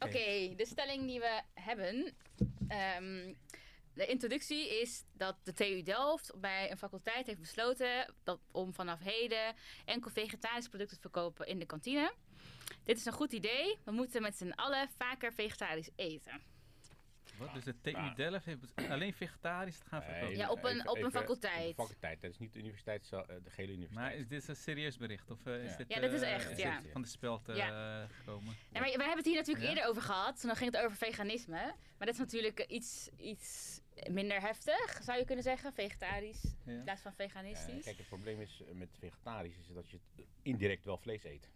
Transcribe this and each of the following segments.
Oké, de stelling die we hebben. ehm, de introductie is dat de TU Delft bij een faculteit heeft besloten dat, om vanaf heden enkel vegetarische producten te verkopen in de kantine. Dit is een goed idee. We moeten met z'n allen vaker vegetarisch eten. Wat? Dus de TU Nou. Delft heeft alleen vegetarisch te gaan verkopen. Ja, op een- op een faculteit. Op een faculteit, dat is niet de universiteit, zo- eh, de gele universiteit. Maar is dit een serieus bericht? Of eh, is Ja. dit, Ja, dit is eh, echt, is ja. dit van de speld gekomen? Ja, maar we hebben het hier natuurlijk Ja? eerder over gehad. Dan ging het over veganisme. Maar dat is natuurlijk iets, iets minder heftig, zou je kunnen zeggen. Vegetarisch Ja. in plaats van Ja, veganistisch. kijk, het probleem is met vegetarisch is dat je indirect wel vlees eet.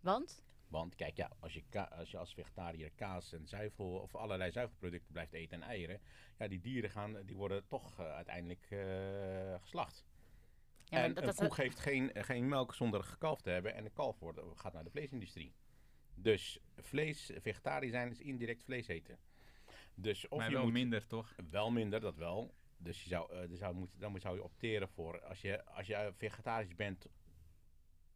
Want? Want kijk, ja, als je, als je als vegetariër kaas en zuivel of allerlei zuivelproducten blijft eten en eieren, ja, die dieren gaan, die worden toch eh, uiteindelijk eh, geslacht. Ja, en dat- een dat- koe geeft geen, geen melk zonder gekalfd te hebben en de kalf wordt, gaat naar de vleesindustrie. Dus vlees, vegetariër zijn is indirect vlees eten. Dus of maar je wel moet, minder, toch? Wel minder, dat wel. Dus je zou, er zou moeten, dan zou je opteren voor, als je, als je vegetarisch bent,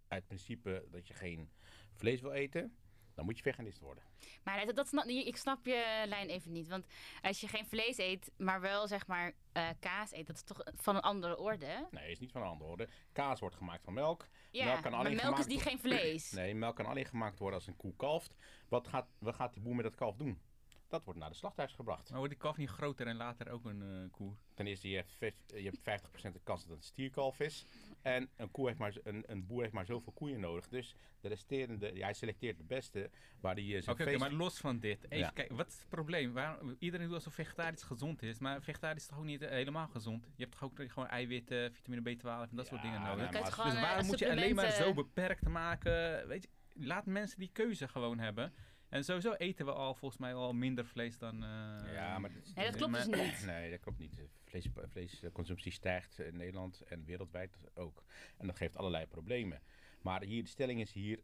uit principe dat je geen vlees wil eten, dan moet je veganist worden. Maar dat, dat snap, ik snap je lijn even niet. Want als je geen vlees eet, maar wel zeg maar eh, kaas eet, dat is toch van een andere orde? Nee, is niet van een andere orde. Kaas wordt gemaakt van melk. Ja, melk kan maar alleen melk gemaakt is niet wo- geen vlees. Nee, melk kan alleen gemaakt worden als een koe kalft. Wat gaat, wat gaat die boer met dat kalf doen? Dat wordt naar de slachthuis gebracht. Maar wordt die kalf niet groter en later ook een eh koe? Ten eerste, je hebt, je hebt 50% de kans dat het een stierkalf is. En een, koe heeft maar, een, een boer heeft maar zoveel koeien nodig. Dus de resterende, ja, hij selecteert de beste waar hij eh, zijn Oké, feest... maar los van dit. Even Ja. kijken, wat is het probleem? Waarom, iedereen doet alsof vegetarisch gezond is, maar vegetarisch is toch ook niet eh, helemaal gezond? Je hebt toch ook gewoon eiwitten, vitamine B12 en dat soort dingen nou, nodig? dus waarom moet je alleen maar zo beperkt maken? Weet je, laat mensen die keuze gewoon hebben. En sowieso eten we al volgens mij al minder vlees dan... eh, Ja, maar dat, Nee, dat klopt dus niet. Nee, dat klopt niet. Vlees, vleesconsumptie stijgt in Nederland en wereldwijd ook. En dat geeft allerlei problemen. Maar hier, de stelling is hier,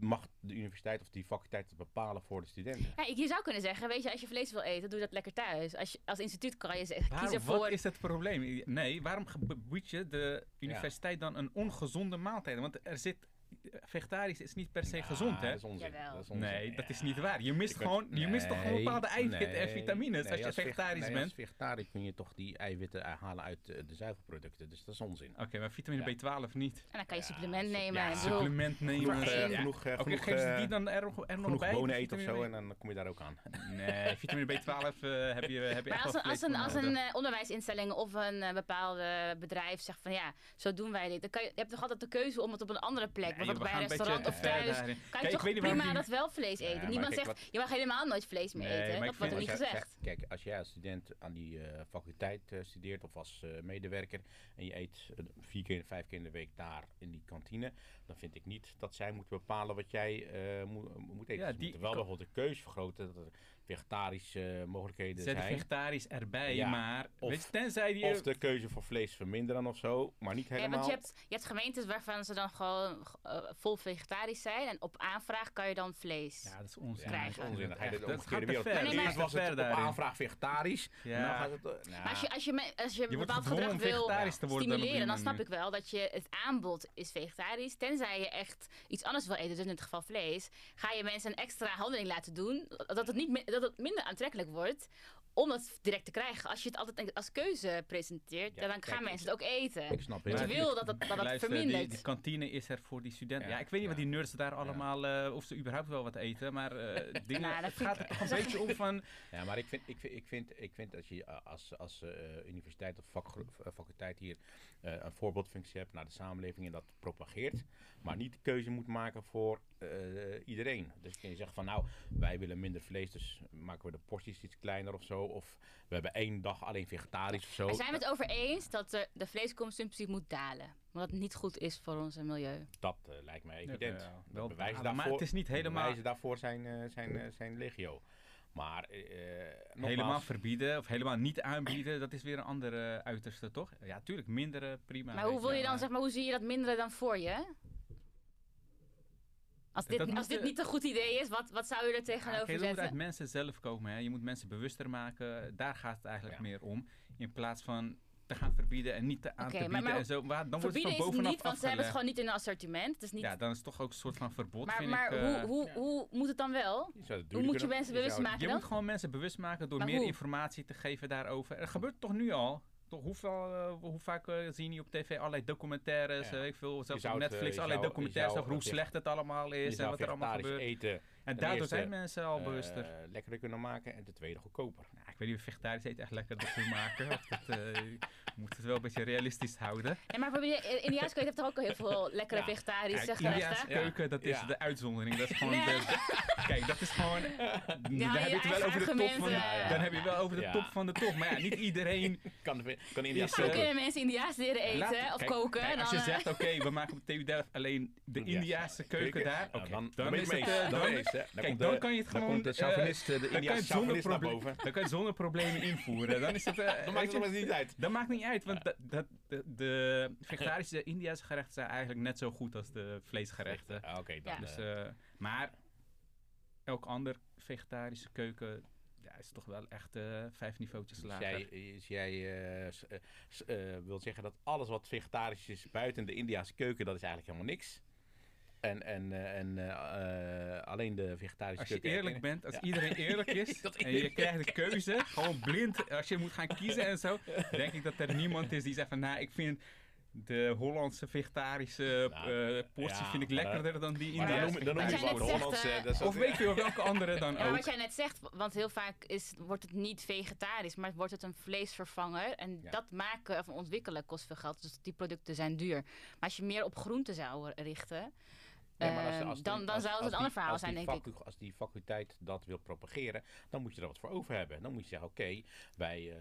mag de universiteit of die faculteit het bepalen voor de studenten? Ja, ik- je zou kunnen zeggen, weet je, als je vlees wil eten, doe dat lekker thuis. Als, je, als instituut kan je zeggen, Waarom, kiezen wat is het probleem? Nee, waarom bied je de universiteit dan een ongezonde maaltijd? Want er zit... Vegetarisch is niet per se Ja, gezond, hè? Dat is onzin. Jawel. Dat is onzin. Nee, dat is niet waar. Je mist, Je kunt- gewoon, je mist toch gewoon bepaalde eiwitten en vitamines nee, als je vege- vegetarisch nee, bent. Als vegetariër kun je toch die eiwitten halen uit eh, de zuivelproducten. Dus dat is onzin. Oké, maar vitamine Ja. B12 niet. En dan kan je supplement sup- nemen. ja, Supplement nemen. Genoeg, eh, Ja. genoeg, eh, Oké, genoeg, geef ze die dan er, nog- er nog bij? bonen eten of zo en dan kom je daar ook aan. Nee, vitamine B12 eh, heb je, heb je Maar echt als als een, als een onderwijsinstelling of een bepaalde bedrijf zegt van ja, zo doen wij dit. Dan kan je, je hebt toch altijd de keuze om het op een andere plek, we bij een gaan een restaurant beetje of thuis, daarin. kan je Kijk, ik toch weet niet waarom prima die- dat wel vlees eten. Niemand kijk, zegt, wat- je mag helemaal nooit vlees meer Nee, eten. Dat ik wordt ook niet gezegd. Kijk, als jij als student aan die eh, faculteit eh, studeert of als eh, medewerker en je eet vier keer, vijf keer in de week daar in die kantine, dan vind ik niet dat zij moeten bepalen wat jij eh, moet, moet eten. Ja, Ze die- moeten wel bijvoorbeeld de keuze vergroten, dat er vegetarische eh, mogelijkheden Zet zijn. vegetarisch erbij, Ja, maar of- weet je, tenzij die... Of de keuze voor vlees verminderen of zo, maar niet Ja, helemaal. want je hebt, je hebt gemeentes waarvan ze dan gewoon eh, vol vegetarisch zijn. En op aanvraag kan je dan vlees. Ja, dat is onzin. Ja, dat is krijgen. onzin. Je de dat omgekeerde gaat te wereld. ver. Nee, nee, Eerst maar- was het op aanvraag vegetarisch. Ja. gaat het, nou, Maar als je, als je, me- als je, wordt bepaald gedrag wil vegetarisch te worden stimuleren, dan snap ik wel dat je het aanbod is vegetarisch. Tenzij je echt iets anders wil eten, dus in dit geval vlees, ga je mensen een extra handeling laten doen, dat het, niet, dat het minder aantrekkelijk wordt om dat direct te krijgen. Als je het altijd als keuze presenteert, Ja, dan kijk, gaan mensen het ook eten. ik snap Want je heel wil dat het, dat het Luister, vermindert. Die, die kantine is er voor die studenten. Ja, Ja, ik weet niet wat die nerds daar allemaal, eh, of ze überhaupt wel wat eten, maar eh, dingen, Nou, dat het gaat er toch een beetje om van... Ja, maar ik vind, ik vind, ik vind, ik vind dat je eh, als, als eh, universiteit of faculteit hier eh, een voorbeeldfunctie hebt naar de samenleving en dat propageert, maar niet de keuze moet maken voor eh, iedereen. Dus kun je zeggen van nou, wij willen minder vlees, dus maken we de porties iets kleiner of zo. Of we hebben één dag alleen vegetarisch of zo. Maar zijn we het over eens dat de, de vleesconsumptie moet dalen? Omdat het niet goed is voor ons milieu. Dat eh, lijkt mij evident. Ja, wel bewijzen balen, maar daarvoor, het is niet helemaal- bewijzen daarvoor zijn, eh, zijn, zijn legio. Maar eh, nogmaals- Helemaal verbieden of helemaal niet aanbieden, dat is weer een andere uiterste, toch? Ja, tuurlijk, mindere, prima. Maar hoe wil je dan, zeg maar, hoe zie je dat minderen dan voor je? Als dit, als dit niet een goed idee is, wat, wat zou je er tegenover kijk, dat moet uit zetten? mensen zelf komen. Hè. Je moet mensen bewuster maken. Daar gaat het eigenlijk Ja. meer om. In plaats van te gaan verbieden en niet te aan te bieden maar en zo. Maar dan wordt het is het niet, want ze hebben het gewoon niet in een assortiment. Het is niet... Ja, dan is het toch ook een soort van verbod, maar vind maar ik. hoe, eh. hoe, hoe moet het dan wel? Het Hoe moet je kunnen- mensen bewust maken Je dan? moet gewoon mensen bewust maken door Maar meer hoe? informatie te geven daarover. Er gebeurt toch nu al? Toch, hoeveel, eh, hoe vaak eh, zie je op tv allerlei documentaires, Ja. eh, ik veel, zelfs op Netflix allerlei documentaires over hoe slecht het allemaal is en wat er allemaal gebeurt. eten En daardoor eerste, zijn mensen al bewuster. lekkerder kunnen maken en ten tweede goedkoper. Nou, ik weet niet of vegetarisch eten echt lekker dat we maken. Dat, eh, je moet het wel een beetje realistisch houden. Nee, maar probeer- Indiaanse keuken heeft toch ook al heel veel lekkere Ja. vegetarische Ja, gerechten? Indiaanse Ja. keuken, dat is Ja. de uitzondering. Dat is gewoon Nee. de- kijk, dat is gewoon... dan heb je het wel over de top van. Ja, ja. dan heb je wel over de Ja. top van de top. Maar ja, niet iedereen... Kan, de, kan kunnen mensen Indiaans leren eten Laat- of kijk, koken? kijk, als je eh, zegt, oké, we maken op TU Delft alleen de Ja, Indiaanse keuken daar. Nou, Oké, dan, is het... dan, kijk, komt dan kan je het gewoon... komt de chauvinist, de dan kan Indiaanse chauvinist naar boven. Dan kan je zonder problemen invoeren. Dan is het... eh, Dan maakt het niet uit. Dat maakt niet uit, want dat, de, de vegetarische Indiase gerechten zijn eigenlijk net zo goed als de vleesgerechten. Ah, Oké. Dus, eh, eh, maar elk ander vegetarische keuken ja, is toch wel echt vijf niveautjes Dus lager. jij, is jij eh, s- eh, s- eh, wil zeggen dat alles wat vegetarisch is buiten de Indiaanse keuken, dat is eigenlijk helemaal niks. En, en, eh, en eh, eh, alleen de vegetarische Als je eerlijk bent, als Ja. iedereen eerlijk is Dat en je krijgt de keuze, gewoon blind, als je moet gaan kiezen en zo, denk ik dat er niemand is die zegt van, nou, ik vind de Hollandse vegetarische Nou, portie ja, vind ik lekkerder dan die dan noem, Indiase dan noem je gewoon Hollandse. dat Of weet je wel welke andere dan Ja, ook. wat jij net zegt, want heel vaak is, wordt het niet vegetarisch, maar wordt het een vleesvervanger. En Ja. dat maken of ontwikkelen kost veel geld, dus die producten zijn duur. Maar als je meer op groenten zou richten, Nee, maar als- ehm, als die- dan, dan als- zou het een ander verhaal zijn, denk ik. Als die faculteit dat wil propageren, dan moet je er wat voor over hebben. Dan moet je zeggen, oké, wij eh,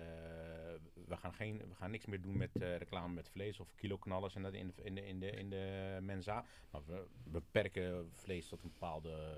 we, gaan geen, we gaan niks meer doen met eh, reclame met vlees of kiloknallers en dat in de, in de, in de, in de mensa. Maar we beperken vlees tot een bepaalde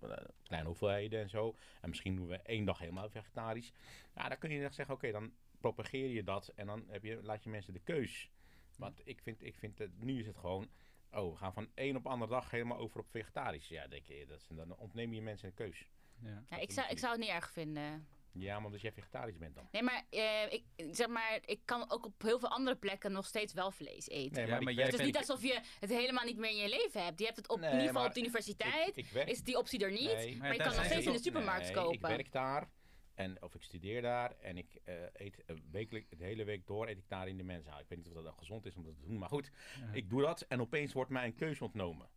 eh, kleine hoeveelheden en zo. En misschien doen we één dag helemaal vegetarisch. Ja, dan kun je echt zeggen, oké, dan propageer je dat en dan heb je, laat je mensen de keus. Want ik vind, ik vind het, nu is het gewoon, oh, we gaan van één op andere dag helemaal over op vegetarisch. Ja, denk je, dat is, dan ontneem je mensen een keus. Ja. Ja, ik, zou, ik zou het niet erg vinden. Ja, maar omdat jij vegetarisch bent dan. Nee, maar, eh, ik, zeg maar ik kan ook op heel veel andere plekken nog steeds wel vlees eten. Nee, Ja, maar jij het is niet alsof je het helemaal niet meer in je leven hebt. Je hebt het op, Nee, in ieder geval maar op de universiteit. ik, ik werk, is die optie er niet. Nee. Maar je kan nog steeds in de supermarkt nee, kopen. ik werk daar. En, of ik studeer daar en ik eh, eet uh, wekelijk, de hele week door eet ik daar in de mensenzaal. Ik weet niet of dat dan gezond is om dat te doen, maar goed. Ja. Ik doe dat en opeens wordt mij een keuze ontnomen.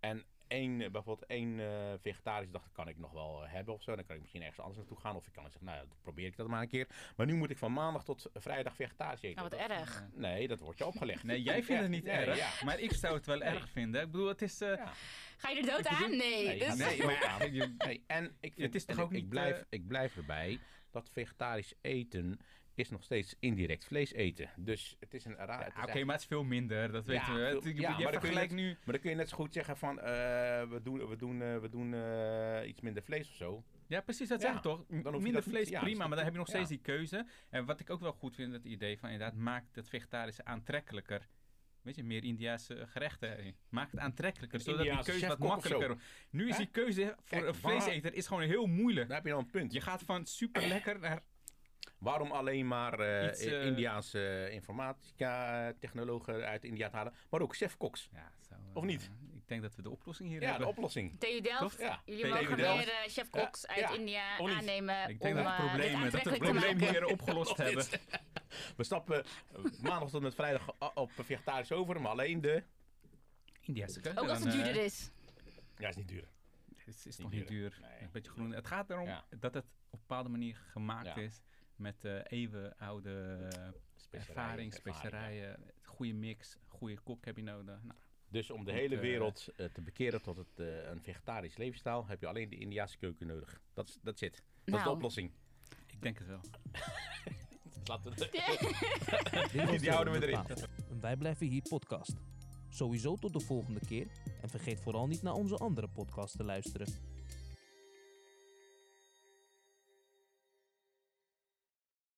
En één, eh, bijvoorbeeld één eh vegetarisch dag kan ik nog wel eh, hebben of zo. Dan kan ik misschien ergens anders naartoe gaan. Of ik kan zeggen, nou ja, dan probeer ik dat maar een keer. Maar nu moet ik van maandag tot vrijdag vegetarisch eten. Nou, wat Dat- erg. Nee, dat wordt je opgelegd. Nee, jij vindt het niet nee, erg, ja. maar ik zou het wel Nee. erg vinden. Ik bedoel, het is... eh, Ja. Ga je er dood aan? Nee. Nee, dus- Nee, maar ja, je- Nee, en ik, vind, Het is toch en ook ik, ik niet, blijf, ik blijf erbij dat vegetarisch eten is nog steeds indirect vlees eten. Dus het is een raar... Ja, Oké, eigenlijk- maar het is veel minder, dat Ja, weten we. veel- ja, maar dan kun je vergelijkt nu... Maar dan kun je net zo goed zeggen van, eh, we doen, we doen, eh, we doen eh, iets minder vlees of zo. Ja, precies, dat zeg ik toch. Minder niet- vlees, prima, maar dan heb je nog steeds die keuze. En wat ik ook wel goed vind, het idee van inderdaad, maak het vegetarische aantrekkelijker. Weet je, meer Indiaanse gerechten. Maak het aantrekkelijker, zodat die keuze wat makkelijker wordt. Nu is die keuze voor Kijk, een vleeseter is gewoon heel moeilijk. Daar heb je dan een punt. Je gaat van super lekker naar... Waarom alleen maar eh, Iets, eh, Indiaanse informatica-technologen uit India te halen, maar ook chefkoks? Ja, zo, eh, Of niet? Ik denk dat we de oplossing hier Ja, de hebben. oplossing. TU Delft? Ja. jullie TU mogen Delft. meer eh, chefkoks Ja, uit ja. India aannemen Ik denk om dat, het eh, dit probleem, dat het probleem hier opgelost hebben. We stappen eh, maandag tot met vrijdag op vegetarisch over, maar alleen de... Indiaanse keuze. Ook als het eh, duurder is. Ja, is niet duur. Het is, is Niet toch niet duur. duur. Nee. Een beetje groen. Het gaat erom Ja. dat het op een bepaalde manier gemaakt Ja. is. Met eh eeuwenoude eh, ervaring, specerijen. Goede mix, goede kok heb je nodig. Nou, Dus om de hele eh, wereld te bekeren tot het, eh, een vegetarisch levensstijl, heb je alleen de Indiaanse keuken nodig. Dat is dat zit. Dat is de Nou. oplossing. ik denk het wel. Laten we Die houden we erin. Wij Blijven Hier podcast. Sowieso tot de volgende keer en vergeet vooral niet naar onze andere podcast te luisteren.